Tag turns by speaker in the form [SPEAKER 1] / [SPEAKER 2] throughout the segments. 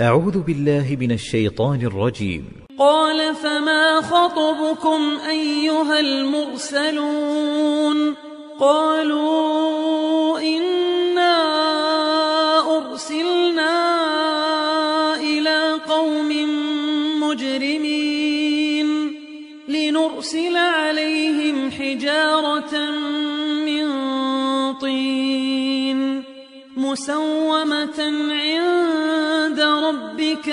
[SPEAKER 1] أعوذ بالله من الشيطان الرجيم.
[SPEAKER 2] قال فما خطبكم أيها المرسلون؟ قالوا إنا أرسلنا إلى قوم مجرمين لنرسل عليهم حجارة من طين مسومة عند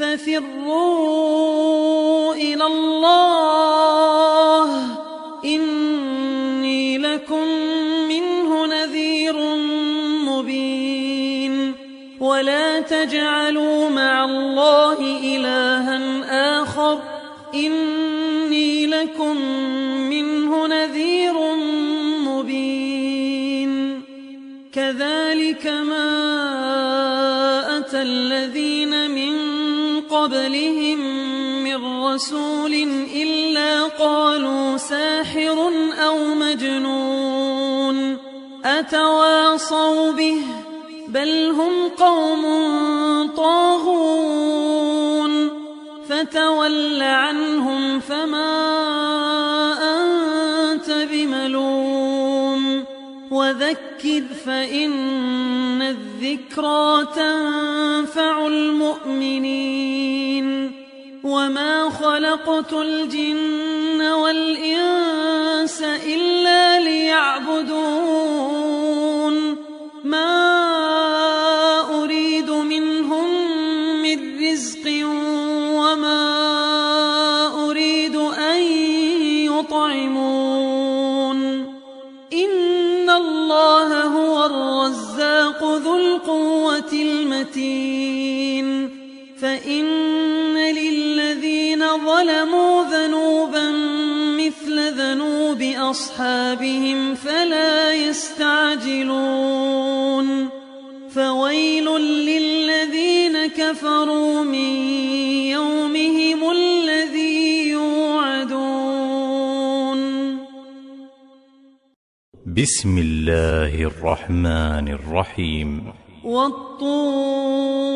[SPEAKER 2] ففروا إلى الله إني لكم منه نذير مبين ولا تجعلوا مع الله إلها آخر إني لكم منه نذير مبين كذلك ما أتى الذين قبلهم من رسول إلا قالوا ساحر أو مجنون أتواصوا به بل هم قوم طاغون فتول عنهم فما وذكر فإن الذكرى تنفع المؤمنين. وما خلقت الجن والإنس إلا ليعبدون. فإن للذين ظلموا ذنوبا مثل ذنوب أصحابهم فلا يستعجلون. فويل للذين كفروا من يومهم الذي يوعدون.
[SPEAKER 1] بسم الله الرحمن الرحيم.
[SPEAKER 2] والطور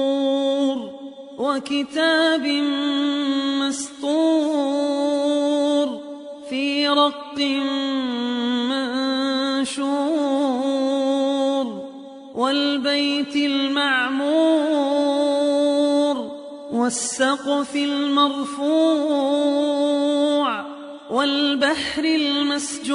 [SPEAKER 2] وكتاب مسطور في رق منشور والبيت المعمور والسقف المرفوع والبحر المسجور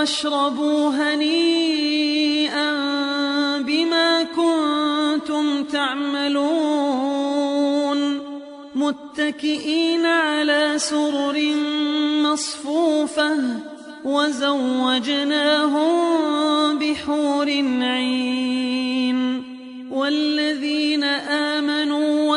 [SPEAKER 2] واشربوا هنيئا بما كنتم تعملون متكئين على سرر مصفوفة وزوجناهم بحور عين والذين آمنوا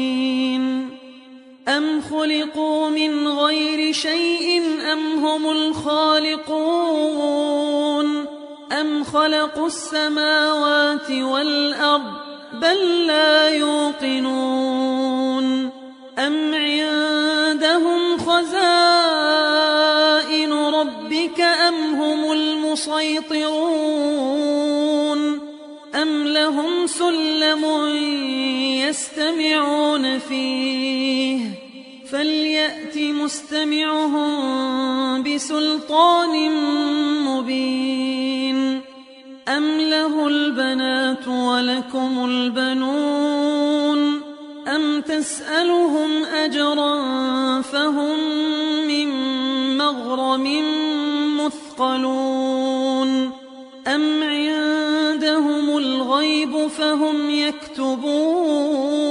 [SPEAKER 2] أم خلقوا من غير شيء أم هم الخالقون أم خلقوا السماوات والأرض بل لا يوقنون أم عندهم خزائن ربك أم هم المسيطرون أم لهم سلم يستمعون فيه فليأت مستمعهم بسلطان مبين. أم له البنات ولكم البنون؟ أم تسألهم أجرا فهم من مغرم مثقلون؟ أم عندهم الغيب فهم يكتبون؟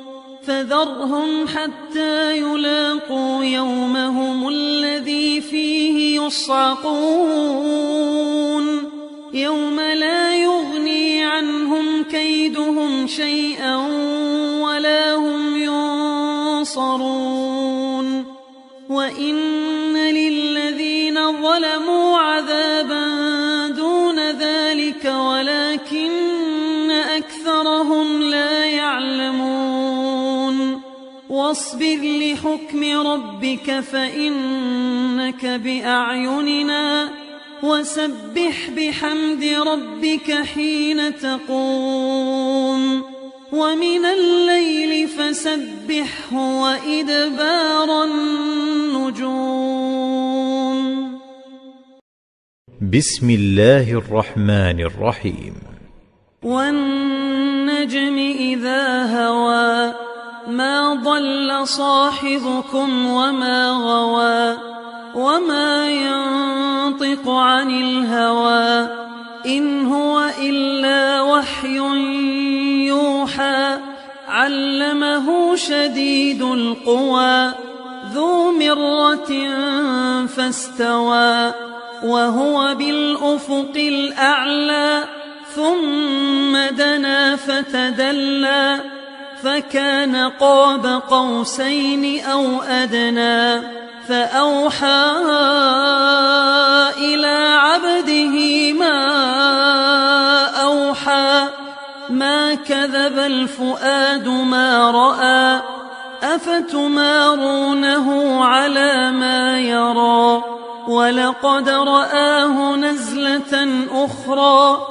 [SPEAKER 2] فذرهم حتى يلاقوا يومهم الذي فيه يصعقون يوم لا يغني عنهم كيدهم شيئا ولا هم ينصرون وإن واصبر لحكم ربك فإنك بأعيننا وسبح بحمد ربك حين تقوم ومن الليل فسبحه وإدبار النجوم.
[SPEAKER 1] بسم الله الرحمن الرحيم.
[SPEAKER 2] والنجم إذا هوى ما ضل صاحبكم وما غوى وما ينطق عن الهوى إن هو إلا وحي يوحى علمه شديد القوى ذو مرة فاستوى وهو بالأفق الأعلى ثم دنا فتدلى فكان قاب قوسين أو أدنى فأوحى إلى عبده ما أوحى ما كذب الفؤاد ما رأى أفتمارونه على ما يرى ولقد رآه نزلة أخرى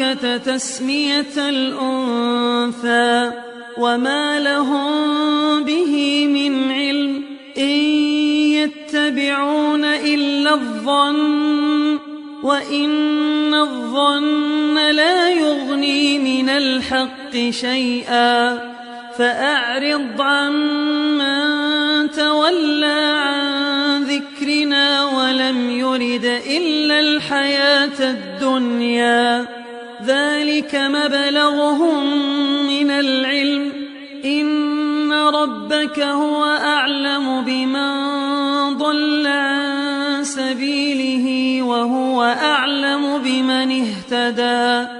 [SPEAKER 2] الملائكة تسمية الأنثى وما لهم به من علم إن يتبعون إلا الظن وإن الظن لا يغني من الحق شيئا فأعرض عمن تولى عن ذكرنا ولم يرد إلا الحياة الدنيا ذلك مبلغهم من العلم. إن ربك هو أعلم بمن ضل عن سبيله وهو أعلم بمن اهتدى.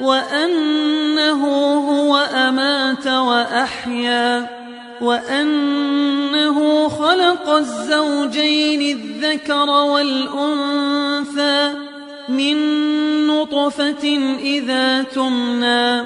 [SPEAKER 2] وأنه هو أمات وأحيا وأنه خلق الزوجين الذكر والأنثى من نطفة إذا تمنى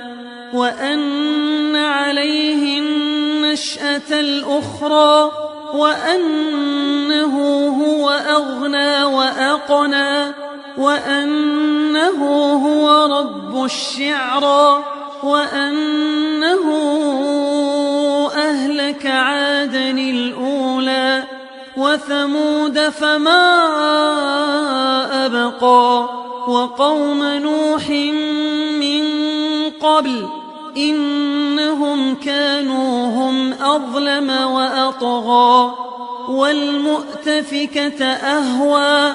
[SPEAKER 2] وأن عليه النشأة الأخرى وأنه هو أغنى وأقنى. وأنه هو رب الشعرى وأنه أهلك عادا الأولى وثمود فما أبقى وقوم نوح من قبل إنهم كانوا هم أظلم وأطغى والمؤتفكة أهوى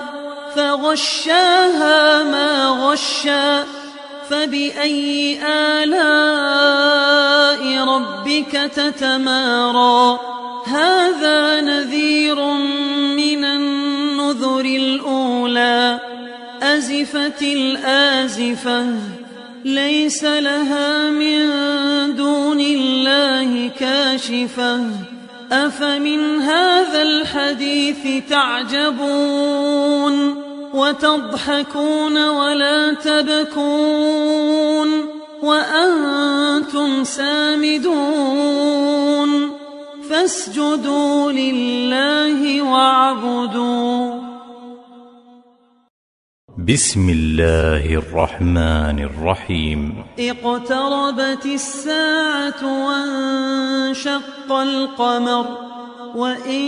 [SPEAKER 2] فغشاها ما غشا فبأي آلاء ربك تتمارى؟ هذا نذير من النذر الأولى أزفت الآزفة ليس لها من دون الله كاشفة. أفمن هذا الحديث تعجبون؟ وتضحكون ولا تبكون وأنتم سامدون فاسجدوا لله واعبدوا.
[SPEAKER 1] بسم الله الرحمن الرحيم.
[SPEAKER 2] اقتربت الساعة وانشق القمر. وإن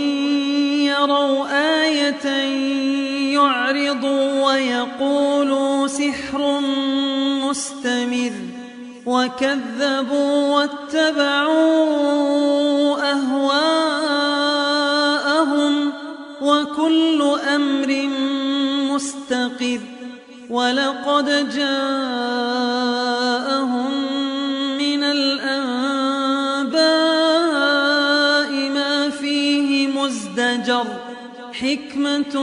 [SPEAKER 2] يروا آية يعرضوا ويقولوا سحر مستمر وكذبوا واتبعوا أهواءهم وكل أمر مستقر ولقد جاءهم حكمة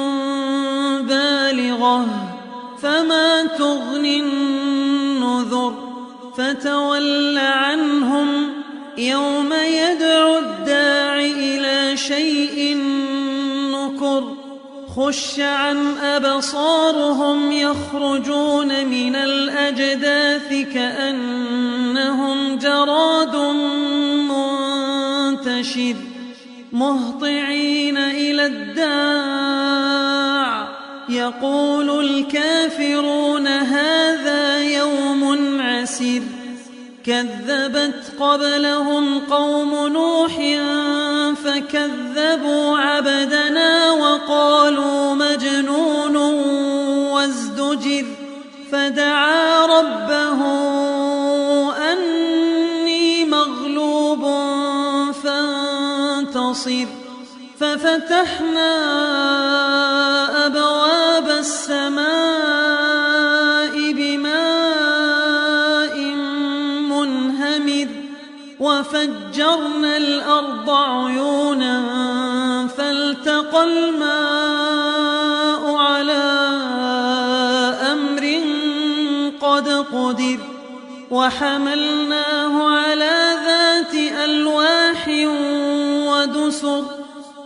[SPEAKER 2] بالغة فما تغني النذر فتول عنهم يوم يدعو الداع إلى شيء نكر. خش عن أبصارهم يخرجون من الأجداث كأنهم جراد منتشر. مهطعين إلى الداع. يقول الكافرون هذا يوم عسر كذبت قبلهم قوم نوح فكذبوا عبدنا وقالوا مجنون وازدجر. فدعا ففتحنا أبواب السماء بماء منهمر وفجرنا الأرض عيونا فالتقى الماء على أمر قد قدر وحملناه على ذات ألواح ودسر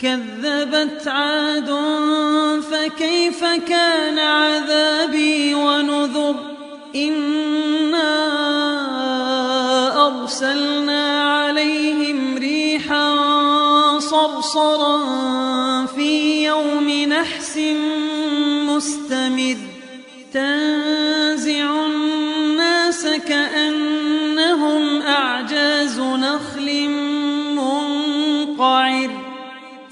[SPEAKER 2] كذبت عاد فكيف كان عذابي ونذر؟ إنا أرسلنا عليهم ريحا صرصرا في يوم نحس مستمر. تنزع الناس كأنهم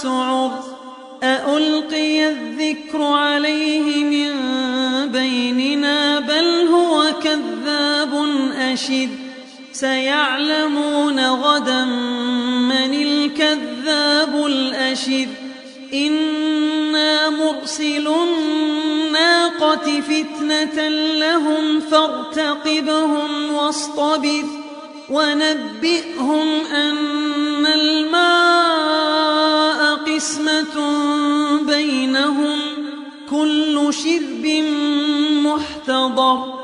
[SPEAKER 2] وسعر أألقي الذكر عليه من بيننا بل هو كذاب أشر سيعلمون غدا من الكذاب الأشر إنا مرسل الناقة فتنة لهم فارتقبهم واصطبر ونبئهم أن الماء قسمة بينهم كل شرب محتضر.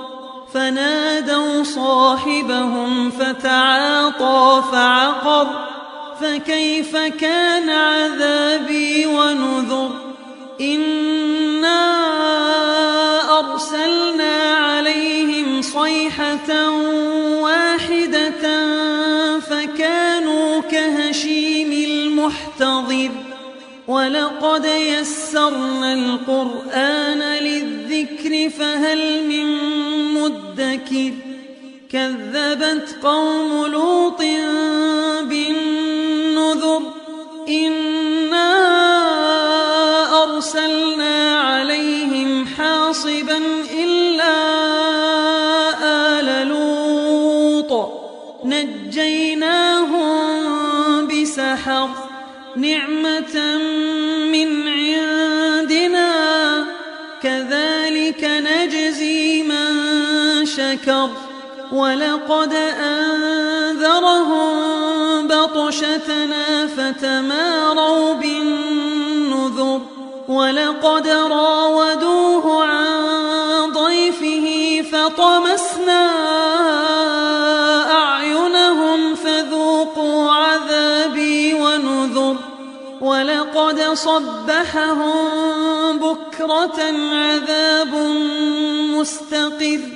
[SPEAKER 2] فنادوا صاحبهم فتعاطى فعقر. فكيف كان عذابي ونذر؟ يسرنا القرآن للذكر فهل من مدكر كذبت قوم لوط ولقد أنذرهم بطشتنا فتماروا بالنذر ولقد راودوه عن ضيفه فطمسنا أعينهم فذوقوا عذابي ولقد صبحهم بكرة عذاب مستقر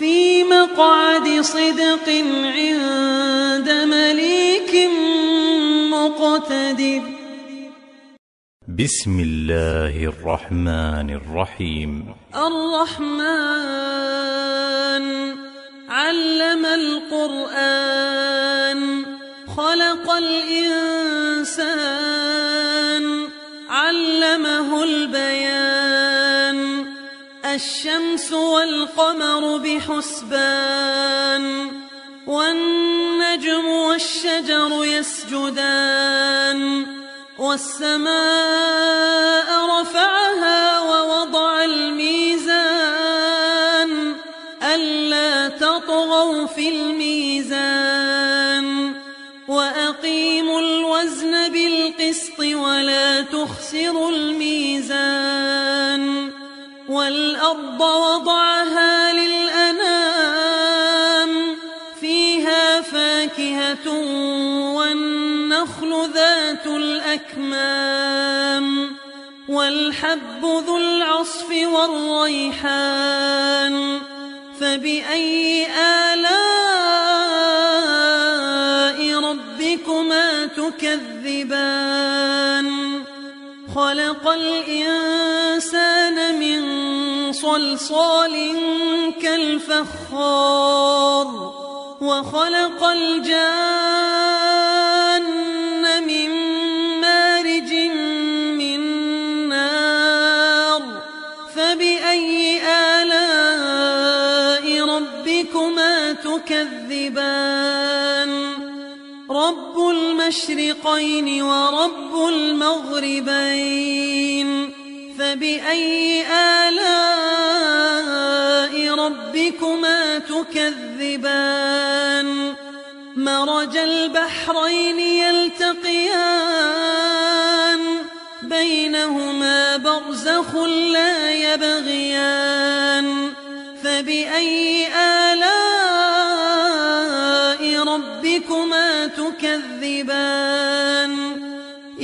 [SPEAKER 2] في مقعد صدق عند مليك مقتدر.
[SPEAKER 1] بسم الله الرحمن الرحيم.
[SPEAKER 2] الرحمن علم القرآن خلق الإنسان الشمس والقمر بحسبان والنجم والشجر يسجدان والسماء رفعها ووضع الميزان ألا تطغوا في الميزان وأقيموا الوزن بالقسط ولا تخسروا الميزان والأرض وضعها للأنام فيها فاكهة والنخل ذات الأكمام والحب ذو العصف والريحان. فبأي آلاء ربكما تكذبان؟ خلق الإنسان من صلصال كالفخار وخلق الجان من مارج من نار فبأي آلاء ربكما تكذبان؟ رب المشرقين ورب المغربين فبأي آلاء ربكما تكذبان؟ مرج البحرين يلتقيان بينهما برزخ لا يبغيان. فبأي آلاء ربكما تكذبان؟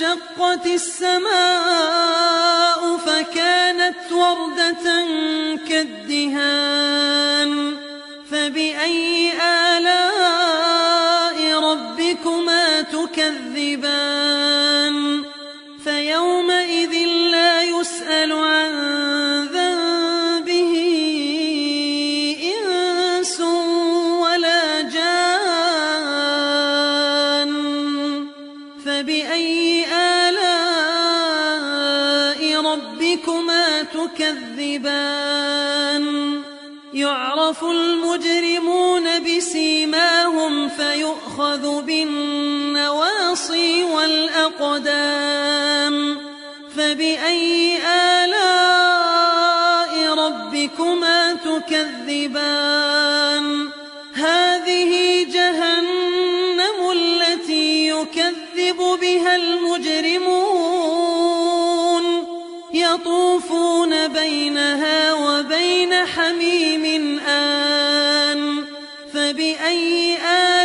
[SPEAKER 2] انشقت السماء فكانت وردة كالدهان فبأي آلاء فيؤخذ بالنواصي والأقدام فبأي آلاء ربكما تكذبان؟ هذه جهنم التي يكذب بها المجرمون. يطوفون بينها وبين حميم آن فبأي آلاء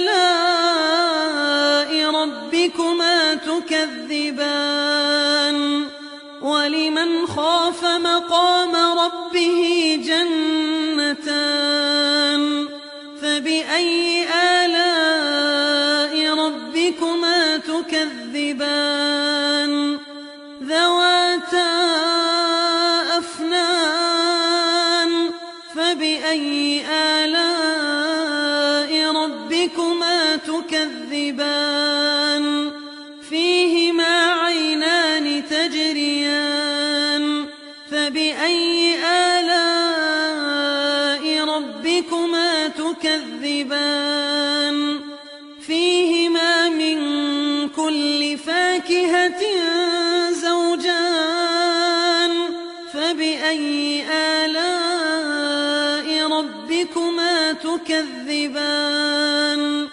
[SPEAKER 2] ولمن خاف مقام ربه جنتان فبأي آلاء تكذبان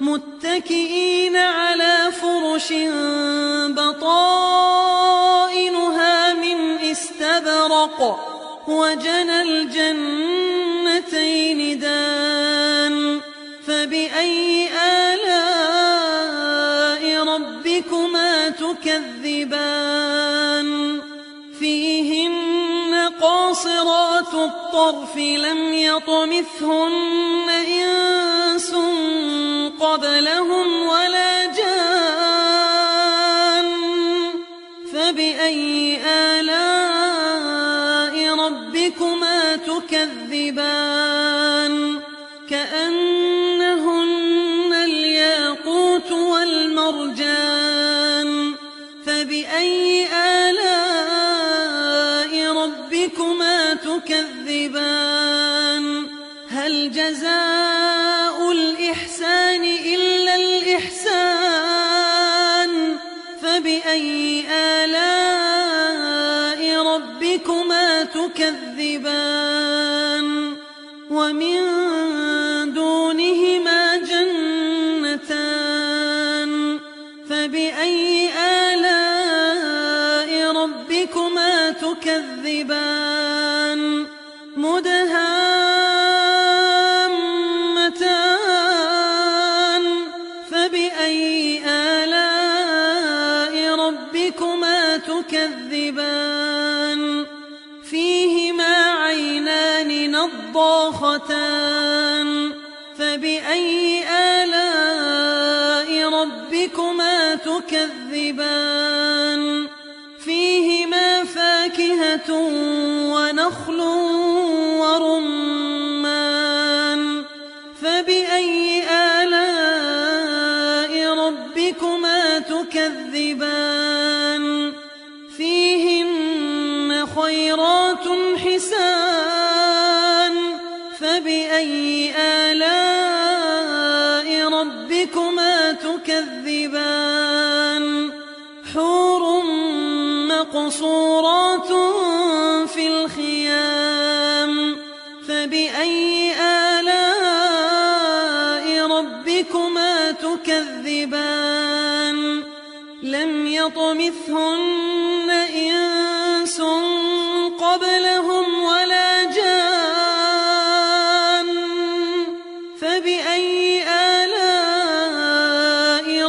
[SPEAKER 2] متكئين على فرش بطائنها من استبرق وجنى الجنتين دان فبأي الطرف لم يطمثهن إنس قبلهم ولا جان فبأي هل جزاء الإحسان إلا الإحسان فبأي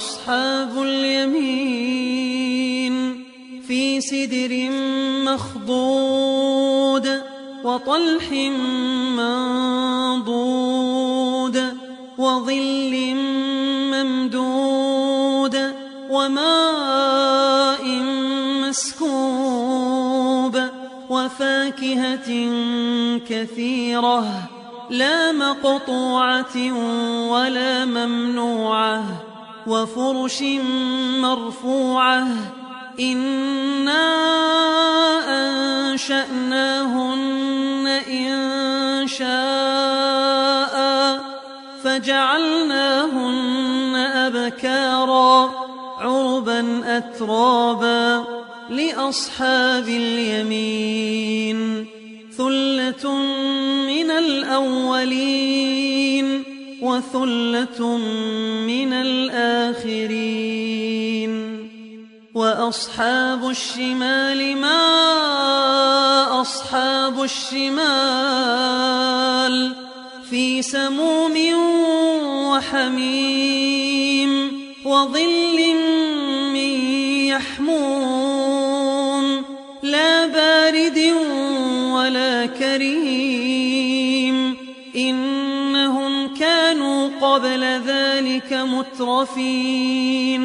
[SPEAKER 2] أصحاب اليمين في سدر مخضود وطلح منضود وظل ممدود وماء مسكوب وفاكهة كثيرة لا مقطوعة ولا ممنوعة وفرش مرفوعة. إنا أنشأناهن إن شاء فجعلناهن أبكارا عربا أترابا لأصحاب اليمين. ثلة من الأولين. وثلة من الآخرين. وأصحاب الشمال ما أصحاب الشمال في سموم وحميم وظل من ذلك مترفين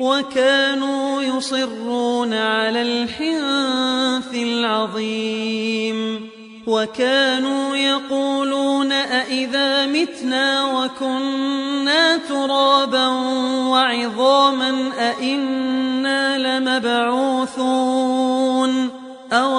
[SPEAKER 2] وكانوا يصرون على الحنث العظيم وكانوا يقولون أئذا متنا وكنا ترابا وعظاما أئنا لمبعوثون أو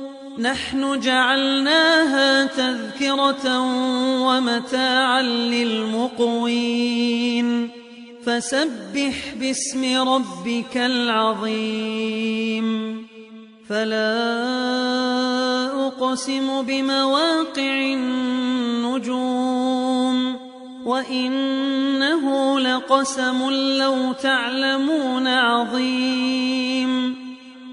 [SPEAKER 2] نحن جعلناها تذكرة ومتاعا للمقوين. فسبح باسم ربك العظيم. فلا أقسم بمواقع النجوم. وإنه لقسم لو تعلمون عظيم.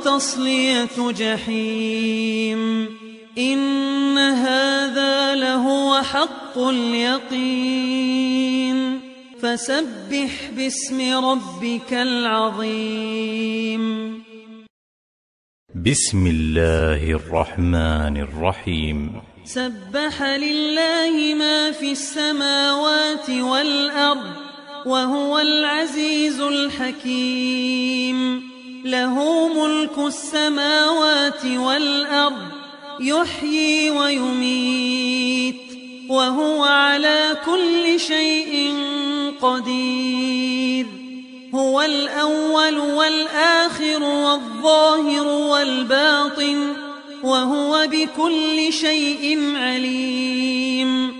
[SPEAKER 2] وتصلية جحيم. إن هذا لهو حق اليقين. فسبح باسم ربك العظيم.
[SPEAKER 1] بسم الله الرحمن الرحيم.
[SPEAKER 2] سبح لله ما في السماوات والأرض وهو العزيز الحكيم. له ملك السماوات والأرض يحيي ويميت وهو على كل شيء قدير. هو الأول والآخر والظاهر والباطن وهو بكل شيء عليم.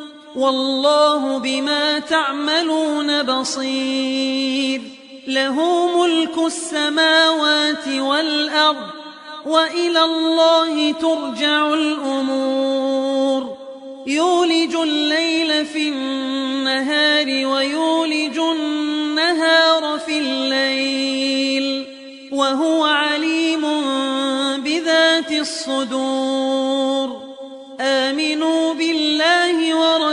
[SPEAKER 2] والله بما تعملون بصير. له ملك السماوات والأرض وإلى الله ترجع الأمور. يولج الليل في النهار ويولج النهار في الليل وهو عليم بذات الصدور.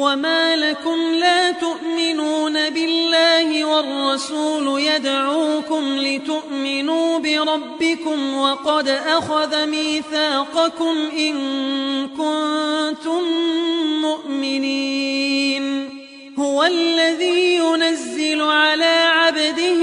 [SPEAKER 2] وما لكم لا تؤمنون بالله والرسول يدعوكم لتؤمنوا بربكم وقد أخذ ميثاقكم إن كنتم مؤمنين هو الذي ينزل على عبده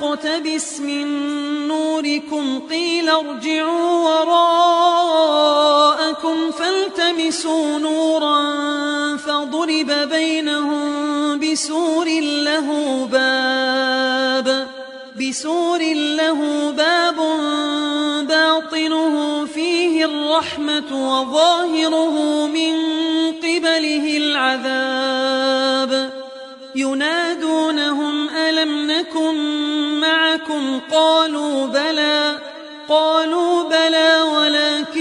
[SPEAKER 2] نقتبس من نوركم قيل ارجعوا وراءكم فالتمسوا نورا فضرب بينهم بسور له باب بسور له باب باطنه فيه الرحمة وظاهره من قبله العذاب قالوا بلى قالوا بلى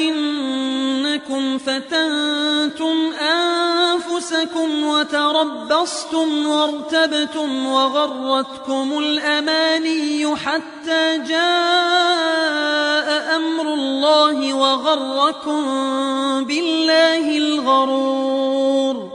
[SPEAKER 2] ولكنكم فتنتم أنفسكم وتربصتم وارتبتم وغرتكم الأماني حتى جاء أمر الله وغركم بالله الغرور.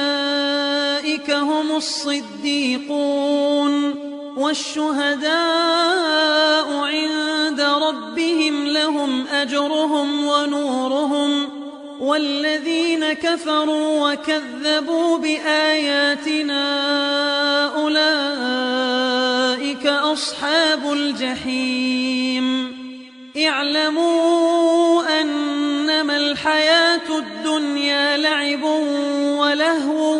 [SPEAKER 2] الصديقون والشهداء عند ربهم لهم أجرهم ونورهم والذين كفروا وكذبوا بآياتنا أولئك أصحاب الجحيم. اعلموا أنما الحياة الدنيا لعب ولهو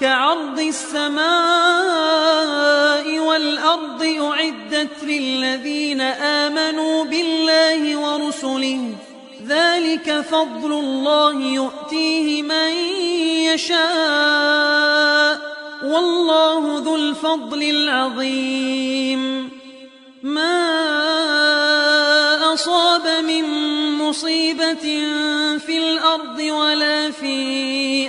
[SPEAKER 2] كعرض السماء والأرض أعدت للذين آمنوا بالله ورسله. ذلك فضل الله يؤتيه من يشاء. والله ذو الفضل العظيم. ما أصاب من مصيبة في الأرض ولا في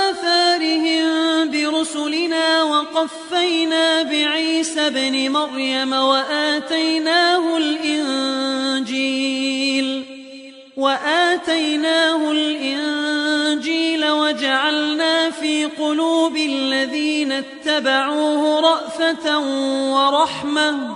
[SPEAKER 2] برسلنا وقفينا بعيسى ابن مريم وآتيناه الإنجيل وآتيناه الإنجيل وجعلنا في قلوب الذين اتبعوه رأفة ورحمة